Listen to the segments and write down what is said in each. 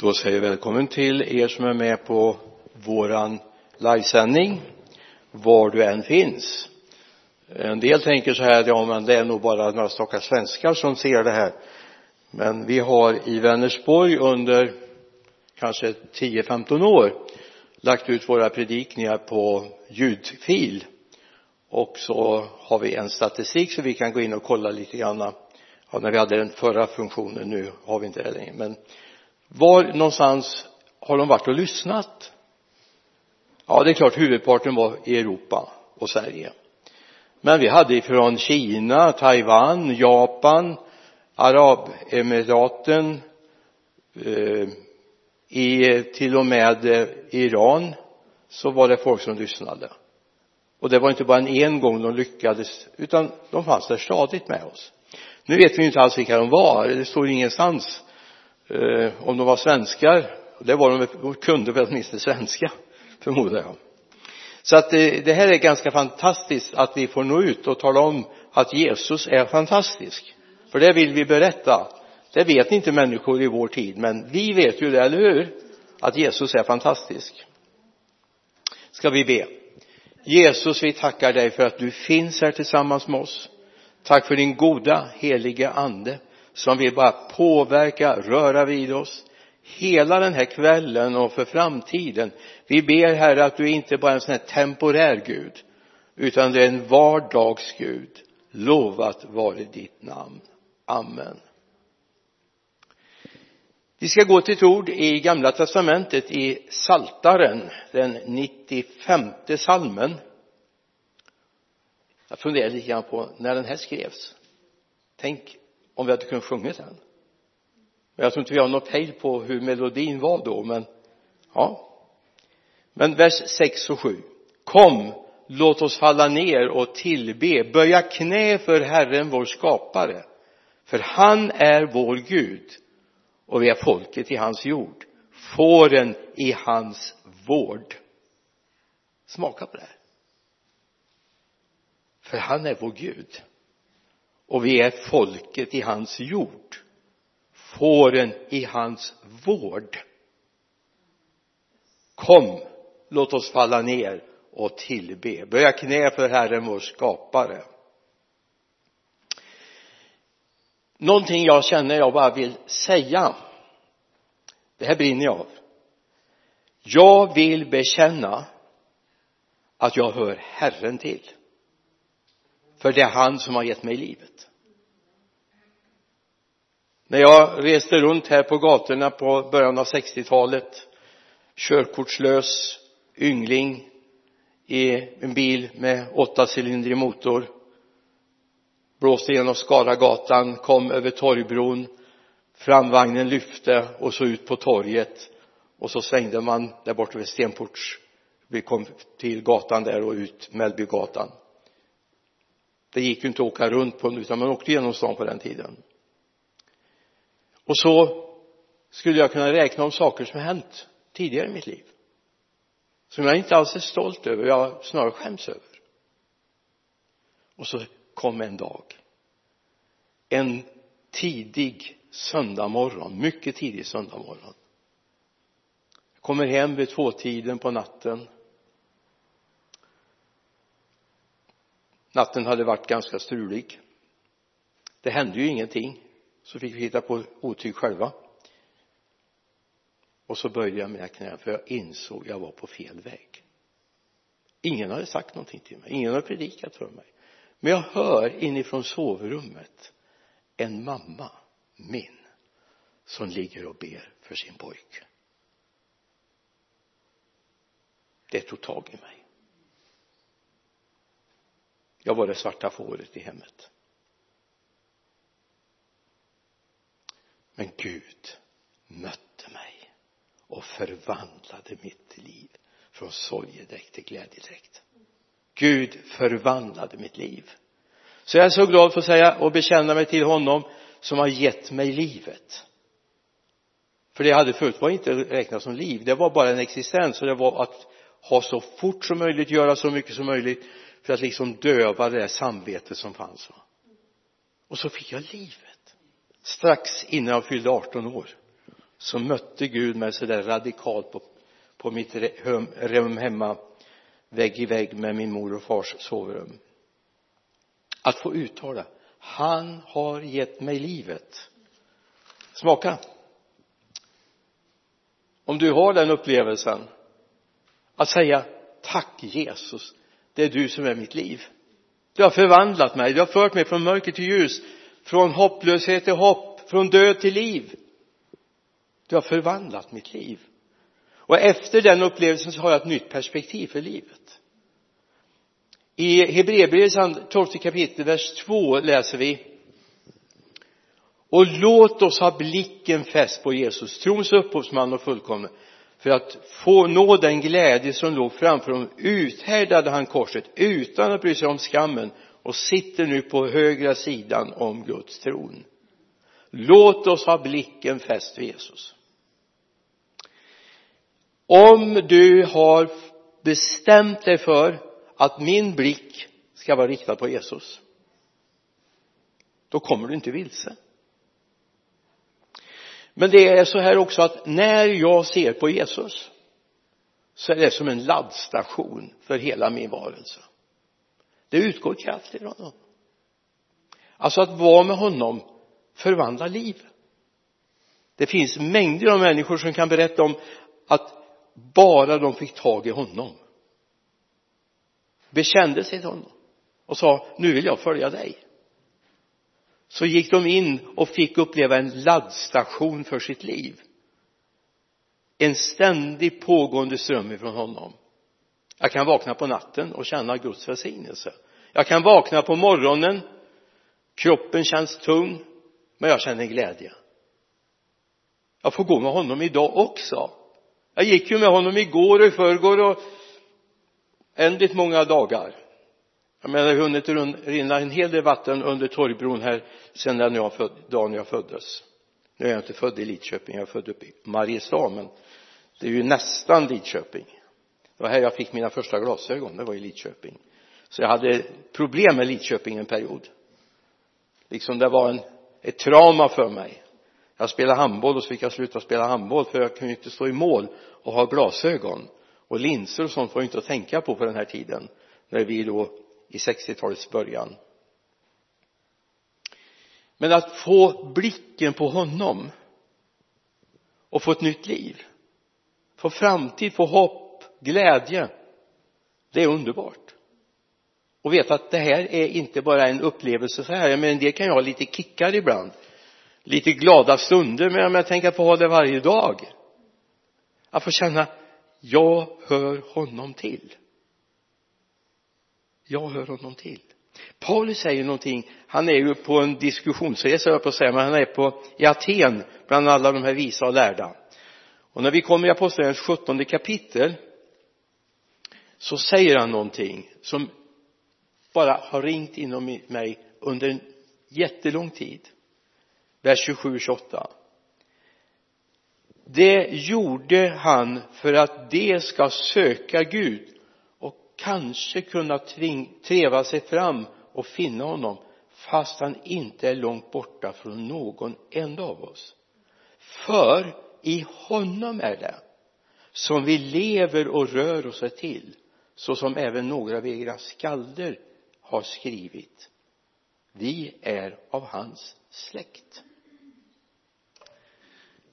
Då säger jag välkommen till er som är med på våran livesändning var du än finns. En del tänker så här ja men det är nog bara några stackars svenskar som ser det här. Men vi har i Vänersborg under kanske 10-15 år lagt ut våra predikningar på ljudfil. Och så har vi en statistik så vi kan gå in och kolla lite grann. Ja, när vi hade den förra funktionen nu har vi inte det längre. Men var någonstans har de varit och lyssnat? Ja det är klart huvudparten var i Europa och Sverige. Men vi hade ifrån Kina, Taiwan, Japan, Arabemiraten eh, i till och med eh, Iran så var det folk som lyssnade. Och det var inte bara en, en gång de lyckades utan de fanns där stadigt med oss. Nu vet vi inte alls vilka de var. Det står ingenstans eh, om de var svenskar det var de de kunde väl åtminstone svenska förmodar jag. Så att det, eh, det här är ganska fantastiskt att vi får nå ut och tala om att Jesus är fantastisk. För det vill vi berätta. Det vet inte människor i vår tid men vi vet ju det, eller hur? Att Jesus är fantastisk. Ska vi be? Jesus vi tackar dig för att du finns här tillsammans med oss. Tack för din goda heliga ande som vill bara påverka, röra vid oss hela den här kvällen och för framtiden. Vi ber Herre att du inte bara är en sån här temporär Gud utan det är en vardags Gud. Lovat vare ditt namn. Amen. Vi ska gå till ett ord i gamla testamentet i saltaren den 95 salmen. Jag funderar lite grann på när den här skrevs. Tänk om vi hade kunnat sjunga den jag tror inte vi har något pejl på hur melodin var då men ja. Men vers 6 och 7 kom låt oss falla ner och tillbe. Böja knä för Herren vår skapare. För han är vår Gud och vi är folket i hans jord. Fåren i hans vård. Smaka på det här. För han är vår Gud och vi är folket i hans jord. Fåren i hans vård. Kom låt oss falla ner och tillbe. Böja knä för Herren vår skapare. Någonting jag känner jag bara vill säga. Det här brinner jag av. Jag vill bekänna att jag hör Herren till för det är han som har gett mig livet. När jag reste runt här på gatorna på början av 60-talet körkortslös yngling i en bil med åttacylindrig motor blåste genom Skaragatan, kom över Torgbron framvagnen lyfte och så ut på torget och så svängde man där borta vid Stenports. Vi kom till gatan där och ut Mellbygatan det gick ju inte att åka runt på utan man åkte genom stan på den tiden. Och så skulle jag kunna räkna om saker som hänt tidigare i mitt liv som jag inte alls är stolt över, jag snarare skäms över. Och så kom en dag. En tidig söndagmorgon, mycket tidig söndagmorgon. Kommer hem vid tvåtiden på natten. Natten hade varit ganska strulig. Det hände ju ingenting. Så fick vi hitta på otyg själva. Och så böjde jag mina knän för jag insåg jag var på fel väg. Ingen hade sagt någonting till mig. Ingen hade predikat för mig. Men jag hör inifrån sovrummet en mamma min som ligger och ber för sin pojke. Det tog tag i mig jag var det svarta fåret i hemmet. Men Gud mötte mig och förvandlade mitt liv från sorgedräkt till glädjedräkt. Gud förvandlade mitt liv. Så jag är så glad för att säga och bekänna mig till honom som har gett mig livet. För det jag hade förut var inte räknat som liv det var bara en existens. Och det var att ha så fort som möjligt göra så mycket som möjligt för att liksom döva det där samvetet som fanns och så fick jag livet. Strax innan jag fyllde 18 år så mötte Gud mig så där radikalt på, på mitt rum hemma vägg i vägg med min mor och fars sovrum att få uttala han har gett mig livet. Smaka. Om du har den upplevelsen att säga tack Jesus det är du som är mitt liv. Du har förvandlat mig. Du har fört mig från mörker till ljus från hopplöshet till hopp från död till liv. Du har förvandlat mitt liv. Och efter den upplevelsen så har jag ett nytt perspektiv för livet. I Hebreerbrevets tolfte kapitel vers 2 läser vi och låt oss ha blicken fäst på Jesus, trons upphovsman och fullkomne. För att få nå den glädje som låg framför honom uthärdade han korset utan att bry sig om skammen och sitter nu på högra sidan om Guds tron. Låt oss ha blicken fäst vid Jesus. Om du har bestämt dig för att min blick ska vara riktad på Jesus då kommer du inte vilse men det är så här också att när jag ser på Jesus så är det som en laddstation för hela min varelse. Det utgår kraft ifrån honom. Alltså att vara med honom förvandlar liv. Det finns mängder av människor som kan berätta om att bara de fick tag i honom bekände sig till honom och sa nu vill jag följa dig så gick de in och fick uppleva en laddstation för sitt liv. En ständig pågående ström ifrån honom. Jag kan vakna på natten och känna Guds välsignelse. Jag kan vakna på morgonen. Kroppen känns tung men jag känner glädje. Jag får gå med honom idag också. Jag gick ju med honom igår och i förrgår och ändligt många dagar jag menar det har hunnit rinna en hel del vatten under Torgbron här sedan den jag föd, dagen jag föddes. Nu är jag inte född i Lidköping jag är född uppe i Mariestad men det är ju nästan Lidköping. Det var här jag fick mina första glasögon det var i Lidköping. Så jag hade problem med Lidköping en period. Liksom det var en, ett trauma för mig. Jag spelade handboll och så fick jag sluta spela handboll för jag kunde ju inte stå i mål och ha glasögon. Och linser och sånt var ju inte att tänka på på den här tiden när vi då i 60-talets början. Men att få blicken på honom och få ett nytt liv få framtid, få hopp, glädje det är underbart. Och veta att det här är inte bara en upplevelse så här men det kan jag ha lite kickar ibland. Lite glada stunder men jag tänker på att ha det varje dag. Att få känna jag hör honom till jag hör honom till. Paulus säger någonting. Han är ju på en diskussionsresa jag på att säga men han är på i Aten bland alla de här visa och lärda. Och när vi kommer i apostlagärningarnas sjuttonde kapitel så säger han någonting som bara har ringt inom mig under en jättelång tid. Vers 27 28 det gjorde han för att de ska söka Gud kanske kunna treva sig fram och finna honom fast han inte är långt borta från någon enda av oss. För i honom är det som vi lever och rör oss till så som även några av era skalder har skrivit. Vi är av hans släkt.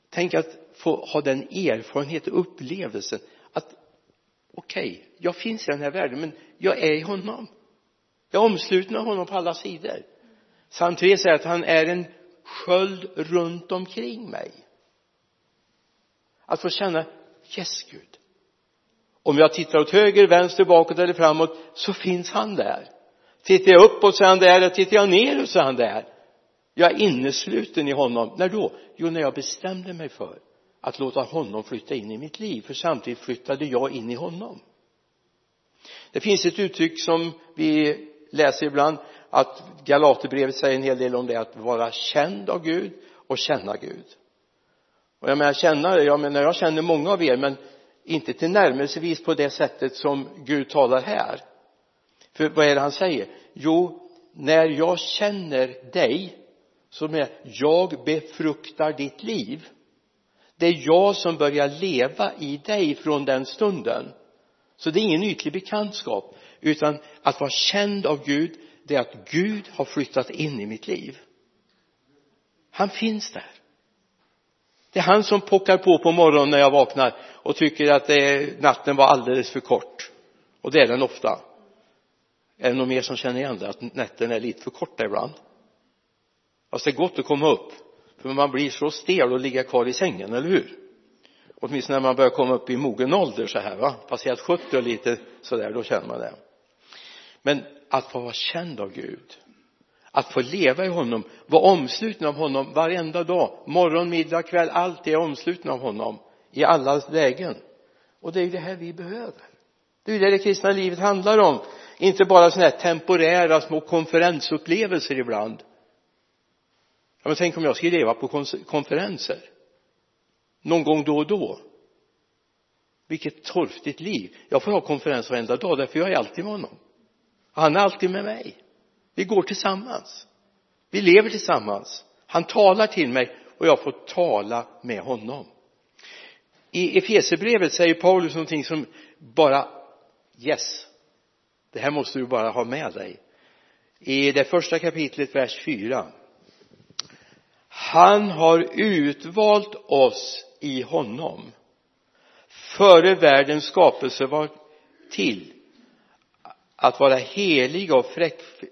Tänk att få ha den erfarenheten upplevelsen okej, okay, jag finns i den här världen men jag är i honom. Jag är omsluten av honom på alla sidor. Psalm 3 säger att han är en sköld runt omkring mig. Att få känna yes Gud. Om jag tittar åt höger, vänster, bakåt eller framåt så finns han där. Tittar jag uppåt så är han där, tittar jag neråt så är han där. Jag är innesluten i honom. När då? jo när jag bestämde mig för att låta honom flytta in i mitt liv för samtidigt flyttade jag in i honom. Det finns ett uttryck som vi läser ibland att Galaterbrevet säger en hel del om det att vara känd av Gud och känna Gud. Och jag menar känna jag menar jag känner många av er men inte tillnärmelsevis på det sättet som Gud talar här. För vad är det han säger? Jo när jag känner dig som är jag befruktar ditt liv det är jag som börjar leva i dig från den stunden. Så det är ingen ytlig bekantskap utan att vara känd av Gud det är att Gud har flyttat in i mitt liv. Han finns där. Det är han som pockar på på morgonen när jag vaknar och tycker att det, natten var alldeles för kort. Och det är den ofta. Är det någon mer som känner igen det att nätterna är lite för korta ibland? Fast det är gott att komma upp för man blir så stel och ligga kvar i sängen, eller hur? Åtminstone när man börjar komma upp i mogen ålder så här va? Passerat 70 och lite sådär då känner man det. Men att få vara känd av Gud att få leva i honom vara omsluten av honom varenda dag morgon, middag, kväll allt är omsluten av honom i alla lägen. Och det är ju det här vi behöver. Det är ju det det kristna livet handlar om. Inte bara sådana här temporära små konferensupplevelser ibland ja men tänk om jag skulle leva på konferenser. Någon gång då och då. Vilket torftigt liv. Jag får ha konferens varenda dag därför jag är alltid med honom. Han är alltid med mig. Vi går tillsammans. Vi lever tillsammans. Han talar till mig och jag får tala med honom. I Efesierbrevet säger Paulus någonting som bara yes det här måste du bara ha med dig. I det första kapitlet vers 4 han har utvalt oss i honom. Före världens skapelse var till att vara heliga och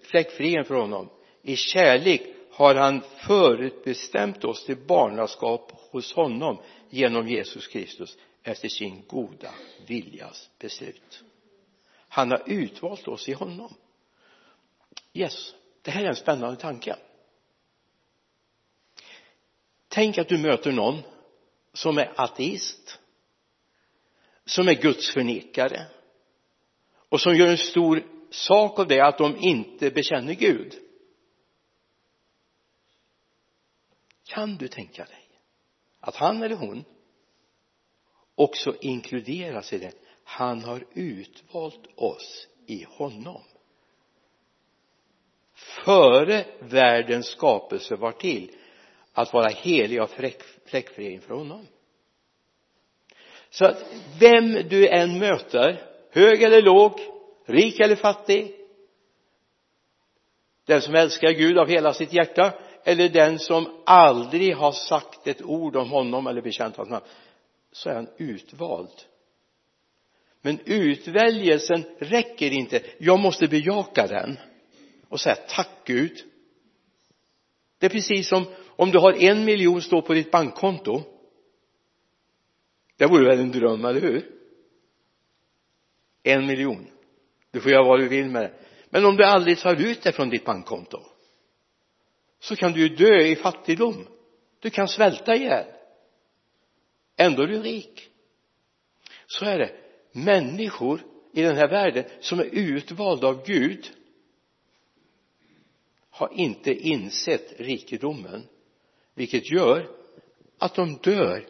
fläckfria för honom. I kärlek har han förutbestämt oss till barnaskap hos honom genom Jesus Kristus efter sin goda viljas beslut. Han har utvalt oss i honom. Yes det här är en spännande tanke tänk att du möter någon som är ateist som är gudsförnekare och som gör en stor sak av det att de inte bekänner Gud. Kan du tänka dig att han eller hon också inkluderas i det? Han har utvalt oss i honom. Före världens skapelse var till att vara helig och fläckfri inför honom. Så att vem du än möter hög eller låg rik eller fattig den som älskar Gud av hela sitt hjärta eller den som aldrig har sagt ett ord om honom eller bekänt hans namn så är han utvald. Men utväljelsen räcker inte. Jag måste bejaka den och säga tack Gud. Det är precis som om du har en miljon stå på ditt bankkonto det vore väl en dröm, eller hur? En miljon. Du får göra vad du vill med det. Men om du aldrig tar ut det från ditt bankkonto så kan du ju dö i fattigdom. Du kan svälta ihjäl. Ändå är du rik. Så är det. Människor i den här världen som är utvalda av Gud har inte insett rikedomen vilket gör att de dör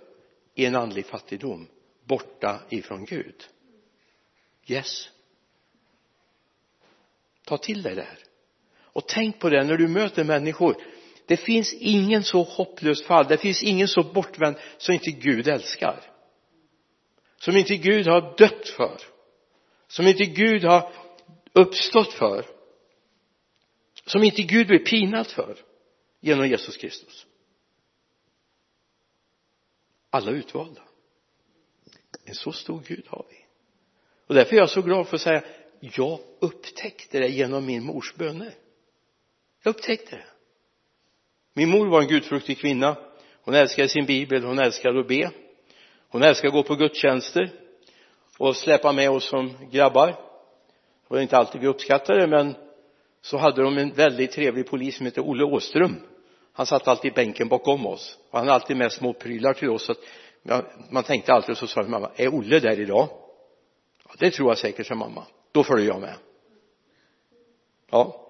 i en andlig fattigdom borta ifrån Gud. Yes. Ta till dig det här. Och tänk på det när du möter människor. Det finns ingen så hopplös fall. Det finns ingen så bortvänd som inte Gud älskar. Som inte Gud har dött för. Som inte Gud har uppstått för. Som inte Gud blir pinad för genom Jesus Kristus alla utvalda. En så stor Gud har vi. Och därför är jag så glad för att säga jag upptäckte det genom min mors böner. Jag upptäckte det. Min mor var en gudfruktig kvinna. Hon älskade sin bibel hon älskade att be. Hon älskade att gå på gudstjänster och släppa med oss som grabbar. Det var inte alltid vi uppskattade det men så hade de en väldigt trevlig polis som hette Olle Åström han satt alltid i bänken bakom oss. Och han hade alltid med små prylar till oss. Så att man tänkte alltid så sa mamma är Olle där idag? Ja, det tror jag säkert sa mamma. Då följer jag med. Ja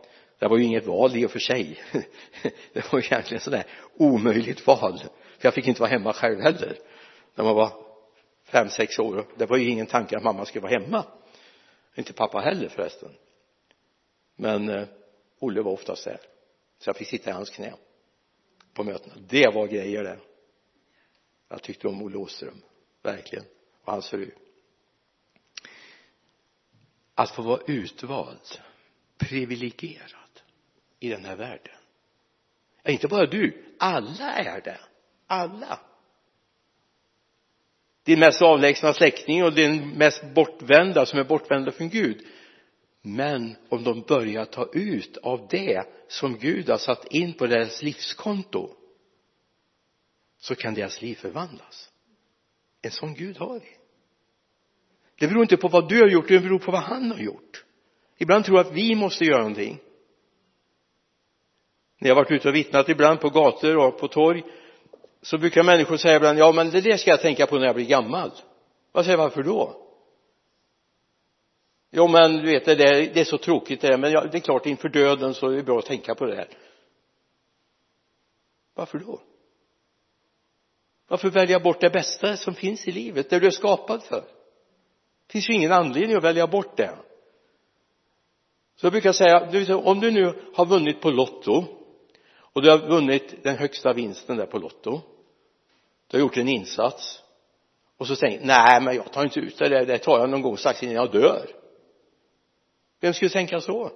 det var ju inget val i och för sig. Det var ju egentligen sådär omöjligt val. För jag fick inte vara hemma själv heller. När man var fem, sex år. Det var ju ingen tanke att mamma skulle vara hemma. Inte pappa heller förresten. Men eh, Olle var oftast där. Så jag fick sitta i hans knä på mötena. Det var grejer det jag tyckte om Olle Åström verkligen och hans fru. Att få vara utvald privilegierad i den här världen. Ja, inte bara du alla är det. Alla. Din mest avlägsna släkting och din mest bortvända som är bortvända från Gud men om de börjar ta ut av det som Gud har satt in på deras livskonto så kan deras liv förvandlas. En sån Gud har vi. Det beror inte på vad du har gjort det beror på vad han har gjort. Ibland tror jag att vi måste göra någonting. När jag har varit ute och vittnat ibland på gator och på torg så brukar människor säga ibland ja men det där ska jag tänka på när jag blir gammal. Vad säger varför då? Jo men du vet det, där, det är så tråkigt det där, men ja, det är klart inför döden så är det bra att tänka på det här. Varför då? Varför välja bort det bästa som finns i livet det du är skapad för? Det finns ju ingen anledning att välja bort det. Så jag brukar säga om du nu har vunnit på lotto och du har vunnit den högsta vinsten där på lotto du har gjort en insats och så säger nej men jag tar inte ut det där. Det tar jag någon gång strax innan jag dör vem skulle tänka så?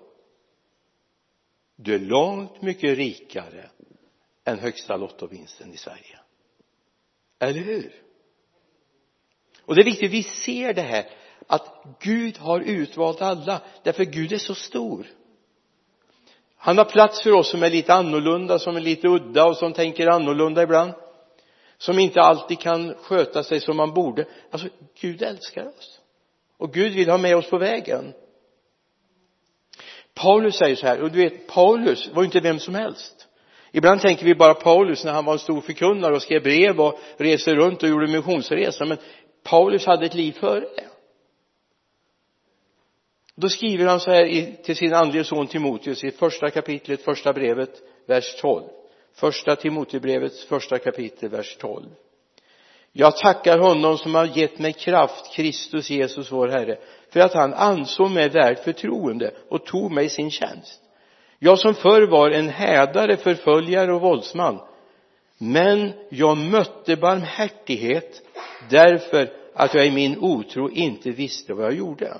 Du är långt mycket rikare än högsta lottovinsten i Sverige. Eller hur? Och det är viktigt vi ser det här att Gud har utvalt alla därför Gud är så stor. Han har plats för oss som är lite annorlunda, som är lite udda och som tänker annorlunda ibland. Som inte alltid kan sköta sig som man borde. Alltså Gud älskar oss. Och Gud vill ha med oss på vägen. Paulus säger så här och du vet Paulus var ju inte vem som helst. Ibland tänker vi bara Paulus när han var en stor förkunnare och skrev brev och reste runt och gjorde missionsresor men Paulus hade ett liv före det. Då skriver han så här till sin andlige son Timoteus i första kapitlet, första brevet, vers 12 första Timoteusbrevets första kapitel, vers 12 jag tackar honom som har gett mig kraft, Kristus Jesus vår Herre, för att han ansåg mig värd förtroende och tog mig i sin tjänst. Jag som förr var en hädare, förföljare och våldsman, men jag mötte barmhärtighet därför att jag i min otro inte visste vad jag gjorde.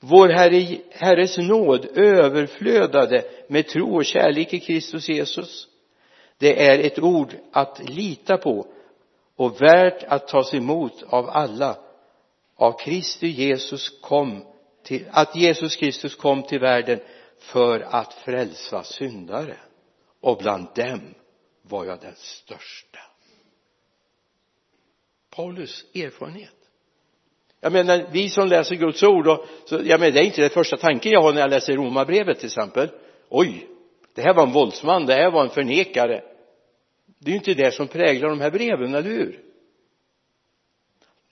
Vår Herre, Herres nåd överflödade med tro och kärlek i Kristus Jesus. Det är ett ord att lita på och värt att tas emot av alla. Av Kristi Jesus kom till, att Jesus Kristus kom till världen för att frälsa syndare. Och bland dem var jag den största. Paulus erfarenhet jag menar vi som läser Guds ord och, så, jag menar det är inte den första tanken jag har när jag läser romarbrevet till exempel oj det här var en våldsman det här var en förnekare det är ju inte det som präglar de här breven, eller hur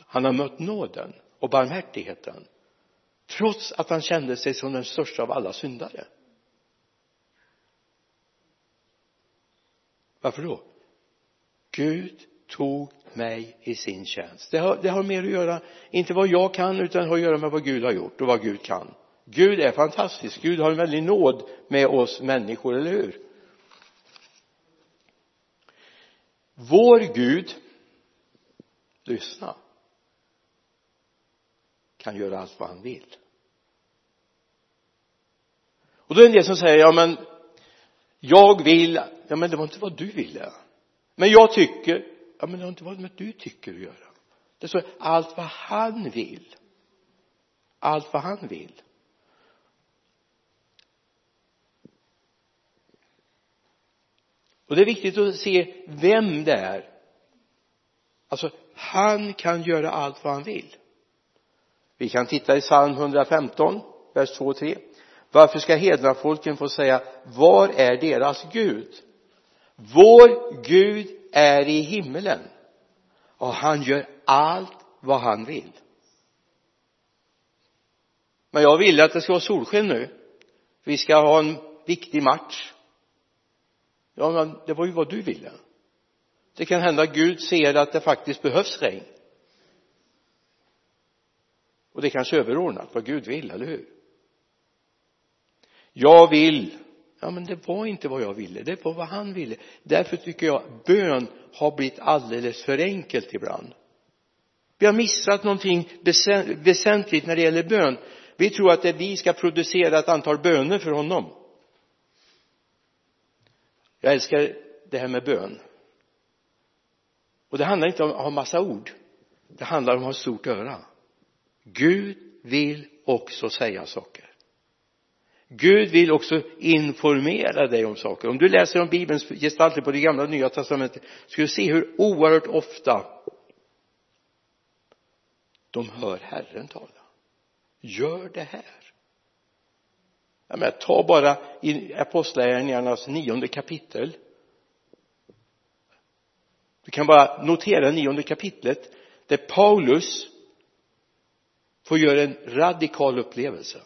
han har mött nåden och barmhärtigheten trots att han kände sig som den största av alla syndare. Varför då? Gud tog mig i sin tjänst. Det har, det har mer att göra inte vad jag kan utan har att göra med vad Gud har gjort och vad Gud kan. Gud är fantastisk. Gud har en väldig nåd med oss människor, eller hur? Vår Gud lyssna kan göra allt vad han vill. Och då är det en del som säger ja men jag vill ja men det var inte vad du ville. Men jag tycker ja men det har inte varit med du tycker att göra. Det står allt vad han vill. Allt vad han vill. Och det är viktigt att se vem det är. Alltså han kan göra allt vad han vill vi kan titta i psalm 115 vers 2 och 3 varför ska hednafolken få säga var är deras Gud? Vår Gud är i himmelen. Och han gör allt vad han vill. Men jag vill att det ska vara solsken nu. Vi ska ha en viktig match. Ja men det var ju vad du ville. Det kan hända att Gud ser att det faktiskt behövs regn och det är kanske överordnat vad Gud vill, eller hur? Jag vill. Ja men det var inte vad jag ville det var vad han ville. Därför tycker jag bön har blivit alldeles för enkelt ibland. Vi har missat någonting väsentligt när det gäller bön. Vi tror att det vi ska producera ett antal böner för honom. Jag älskar det här med bön. Och det handlar inte om att ha massa ord. Det handlar om att ha ett stort öra. Gud vill också säga saker. Gud vill också informera dig om saker. Om du läser om bibelns gestalter på det gamla och nya testamentet ska du se hur oerhört ofta de hör Herren tala. Gör det här. Jag menar, ta bara i apostlagärningarnas nionde kapitel. Du kan bara notera nionde kapitlet där Paulus får göra en radikal upplevelse.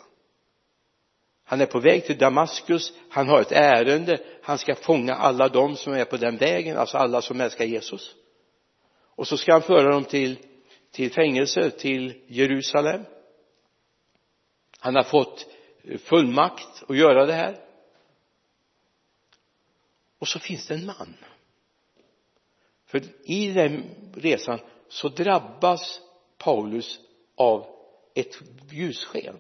Han är på väg till Damaskus han har ett ärende han ska fånga alla de som är på den vägen alltså alla som älskar Jesus. Och så ska han föra dem till till fängelse till Jerusalem. Han har fått fullmakt att göra det här. Och så finns det en man. För i den resan så drabbas Paulus av ett ljussken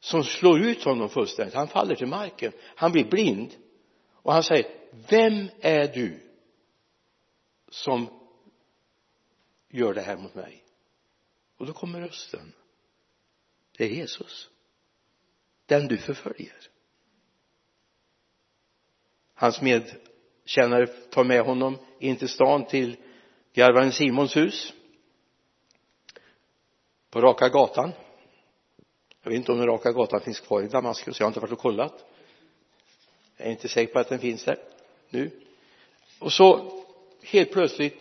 som slår ut honom fullständigt. Han faller till marken. Han blir blind. Och han säger vem är du som gör det här mot mig? Och då kommer rösten. Det är Jesus. Den du förföljer. Hans medkännare tar med honom in till stan till garvaren Simons hus på raka gatan. Jag vet inte om den raka gatan finns kvar i Damaskus jag har inte varit och kollat. Jag är inte säker på att den finns där nu. Och så helt plötsligt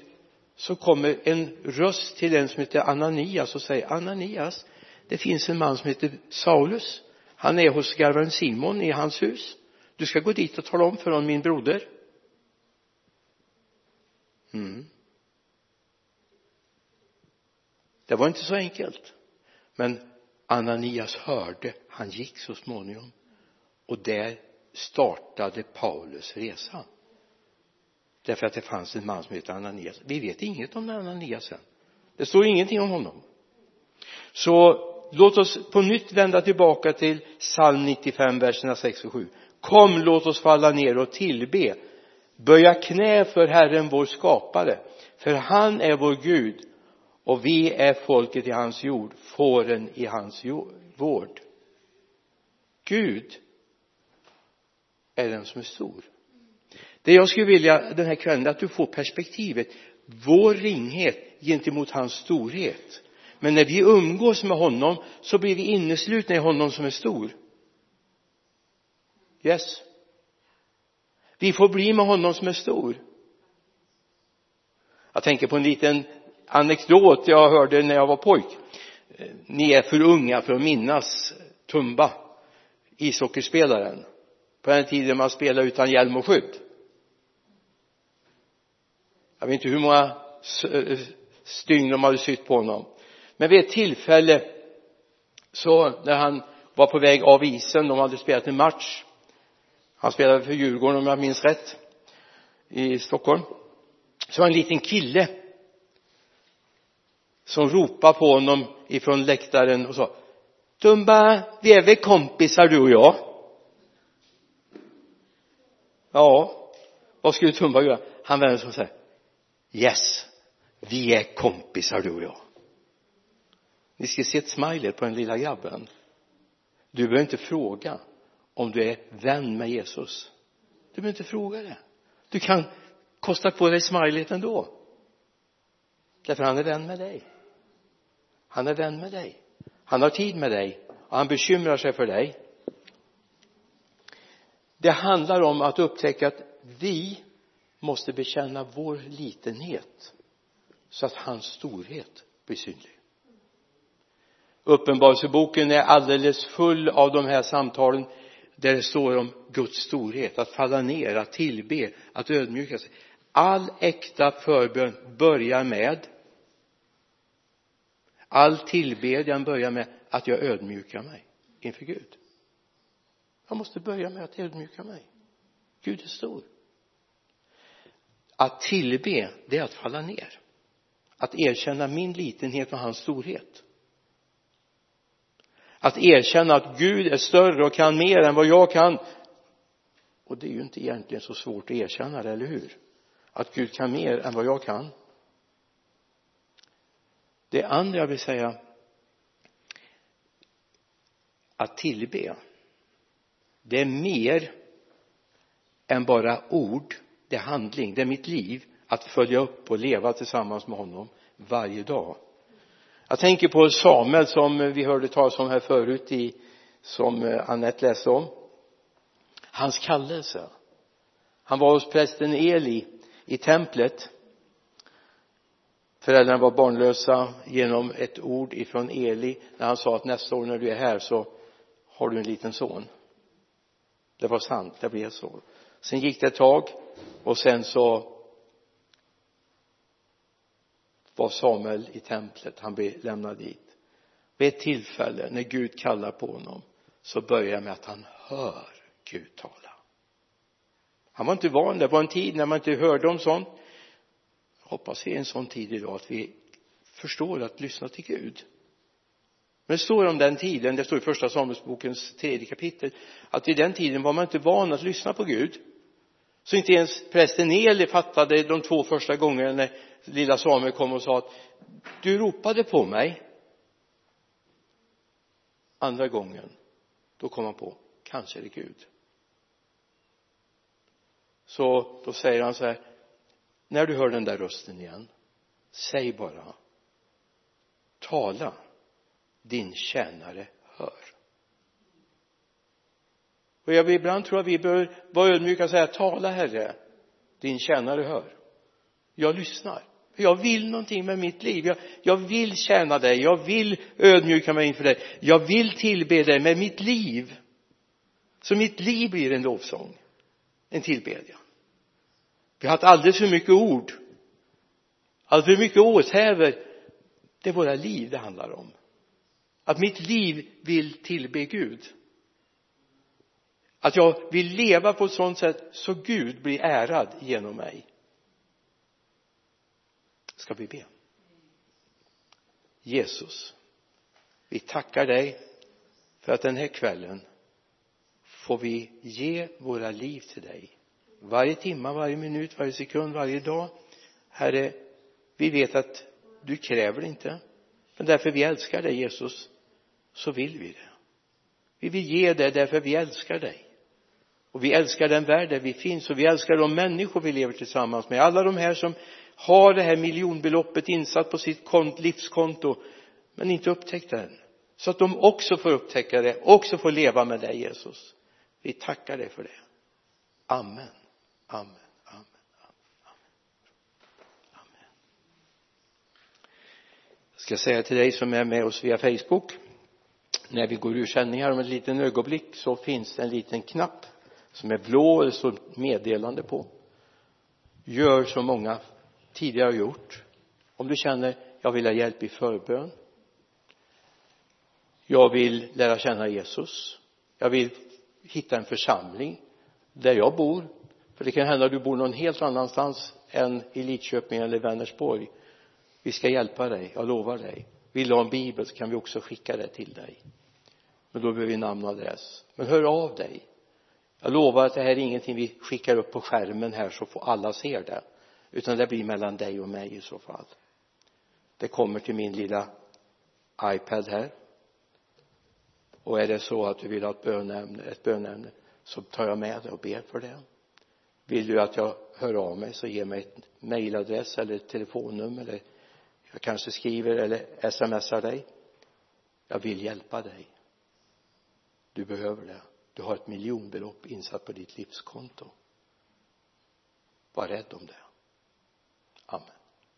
så kommer en röst till en som heter Ananias och säger Ananias det finns en man som heter Saulus. Han är hos garvaren Simon i hans hus. Du ska gå dit och tala om för honom min broder. Mm. Det var inte så enkelt. Men Ananias hörde han gick så småningom. Och där startade Paulus resa därför att det fanns en man som hette Ananias. Vi vet inget om Ananias än. det står ingenting om honom. Så låt oss på nytt vända tillbaka till psalm 95 verserna 6 och 7 kom låt oss falla ner och tillbe. Böja knä för Herren vår skapare. För han är vår Gud och vi är folket i hans jord fåren i hans vård. Gud är den som är stor. Det jag skulle vilja den här kvällen är att du får perspektivet vår ringhet gentemot hans storhet. Men när vi umgås med honom så blir vi inneslutna i honom som är stor. Yes. Vi får bli med honom som är stor. Jag tänker på en liten anekdot jag hörde när jag var pojk. Eh, ni är för unga för att minnas Tumba ishockeyspelaren. På den tiden man spelade utan hjälm och skydd. Jag vet inte hur många eh, stygn de hade sytt på honom. Men vid ett tillfälle så när han var på väg av isen de hade spelat en match. Han spelade för Djurgården om jag minns rätt i Stockholm. Så var en liten kille som ropade på honom ifrån läktaren och sa Tumba, vi är väl kompisar du och jag? Ja vad skulle Tumba göra? Han vände sig och sa yes vi är kompisar du och jag. Ni ska se ett smiley på den lilla grabben. Du behöver inte fråga om du är vän med Jesus. Du behöver inte fråga det. Du kan kosta på dig smilet ändå. Därför han är vän med dig han är vän med dig. Han har tid med dig. Och han bekymrar sig för dig. Det handlar om att upptäcka att vi måste bekänna vår litenhet så att hans storhet blir synlig. Uppenbarelseboken är alldeles full av de här samtalen där det står om Guds storhet, att falla ner, att tillbe, att ödmjuka sig. All äkta förbön börjar med all tillbedjan börjar med att jag ödmjukar mig inför Gud. Jag måste börja med att ödmjuka mig. Gud är stor. Att tillbe det är att falla ner. Att erkänna min litenhet och hans storhet. Att erkänna att Gud är större och kan mer än vad jag kan. Och det är ju inte egentligen så svårt att erkänna det, eller hur? Att Gud kan mer än vad jag kan det andra jag vill säga att tillbe det är mer än bara ord det är handling. Det är mitt liv att följa upp och leva tillsammans med honom varje dag. Jag tänker på Samuel som vi hörde talas om här förut i som Annette läste om. Hans kallelse. Han var hos prästen Eli i templet föräldrarna var barnlösa genom ett ord ifrån Eli när han sa att nästa år när du är här så har du en liten son. Det var sant, det blev så. Sen gick det ett tag och sen så var Samuel i templet. Han blev lämnad dit. Vid ett tillfälle när Gud kallar på honom så börjar det med att han hör Gud tala. Han var inte van. Det var en tid när man inte hörde om sånt hoppas vi är en sån tid idag att vi förstår att lyssna till Gud. Men det står om den tiden, det står i första Samuelsbokens tredje kapitel att vid den tiden var man inte van att lyssna på Gud. Så inte ens prästen Eli fattade de två första gångerna när lilla Samuel kom och sa att du ropade på mig. Andra gången då kom han på kanske är det Gud. Så då säger han så här när du hör den där rösten igen säg bara tala din tjänare hör. Och jag ibland tror att vi bör vara ödmjuka och säga tala herre din tjänare hör. Jag lyssnar. Jag vill någonting med mitt liv. Jag, jag vill tjäna dig. Jag vill ödmjuka mig inför dig. Jag vill tillbe dig med mitt liv. Så mitt liv blir en lovsång en tillbedjan vi har haft alldeles för mycket ord. Alldeles för mycket åthävor. Det är våra liv det handlar om. Att mitt liv vill tillbe Gud. Att jag vill leva på ett sådant sätt så Gud blir ärad genom mig. Ska vi be? Jesus vi tackar dig för att den här kvällen får vi ge våra liv till dig varje timme, varje minut, varje sekund, varje dag. Herre vi vet att du kräver det inte men därför vi älskar dig Jesus så vill vi det. Vi vill ge det därför vi älskar dig. Och vi älskar den värld där vi finns och vi älskar de människor vi lever tillsammans med. Alla de här som har det här miljonbeloppet insatt på sitt livskonto men inte upptäckt det än. Så att de också får upptäcka det också får leva med dig Jesus. Vi tackar dig för det. Amen amen. Amen. Amen. Jag ska säga till dig som är med oss via Facebook när vi går ur sändning här om ett litet ögonblick så finns det en liten knapp som är blå eller det står meddelande på. Gör som många tidigare har gjort. Om du känner jag vill ha hjälp i förbön. Jag vill lära känna Jesus. Jag vill hitta en församling där jag bor för det kan hända att du bor någon helt annanstans än i Lidköping eller Vänersborg. Vi ska hjälpa dig, jag lovar dig. Vill du ha en bibel så kan vi också skicka det till dig. Men då behöver vi namn och adress men hör av dig. Jag lovar att det här är ingenting vi skickar upp på skärmen här så får alla se det. Utan det blir mellan dig och mig i så fall. Det kommer till min lilla iPad här. Och är det så att du vill ha ett bönämne, ett bönämne så tar jag med det och ber för det vill du att jag hör av mig så ge mig ett mejladress eller ett telefonnummer eller jag kanske skriver eller smsar dig. Jag vill hjälpa dig. Du behöver det. Du har ett miljonbelopp insatt på ditt livskonto. Var rädd om det.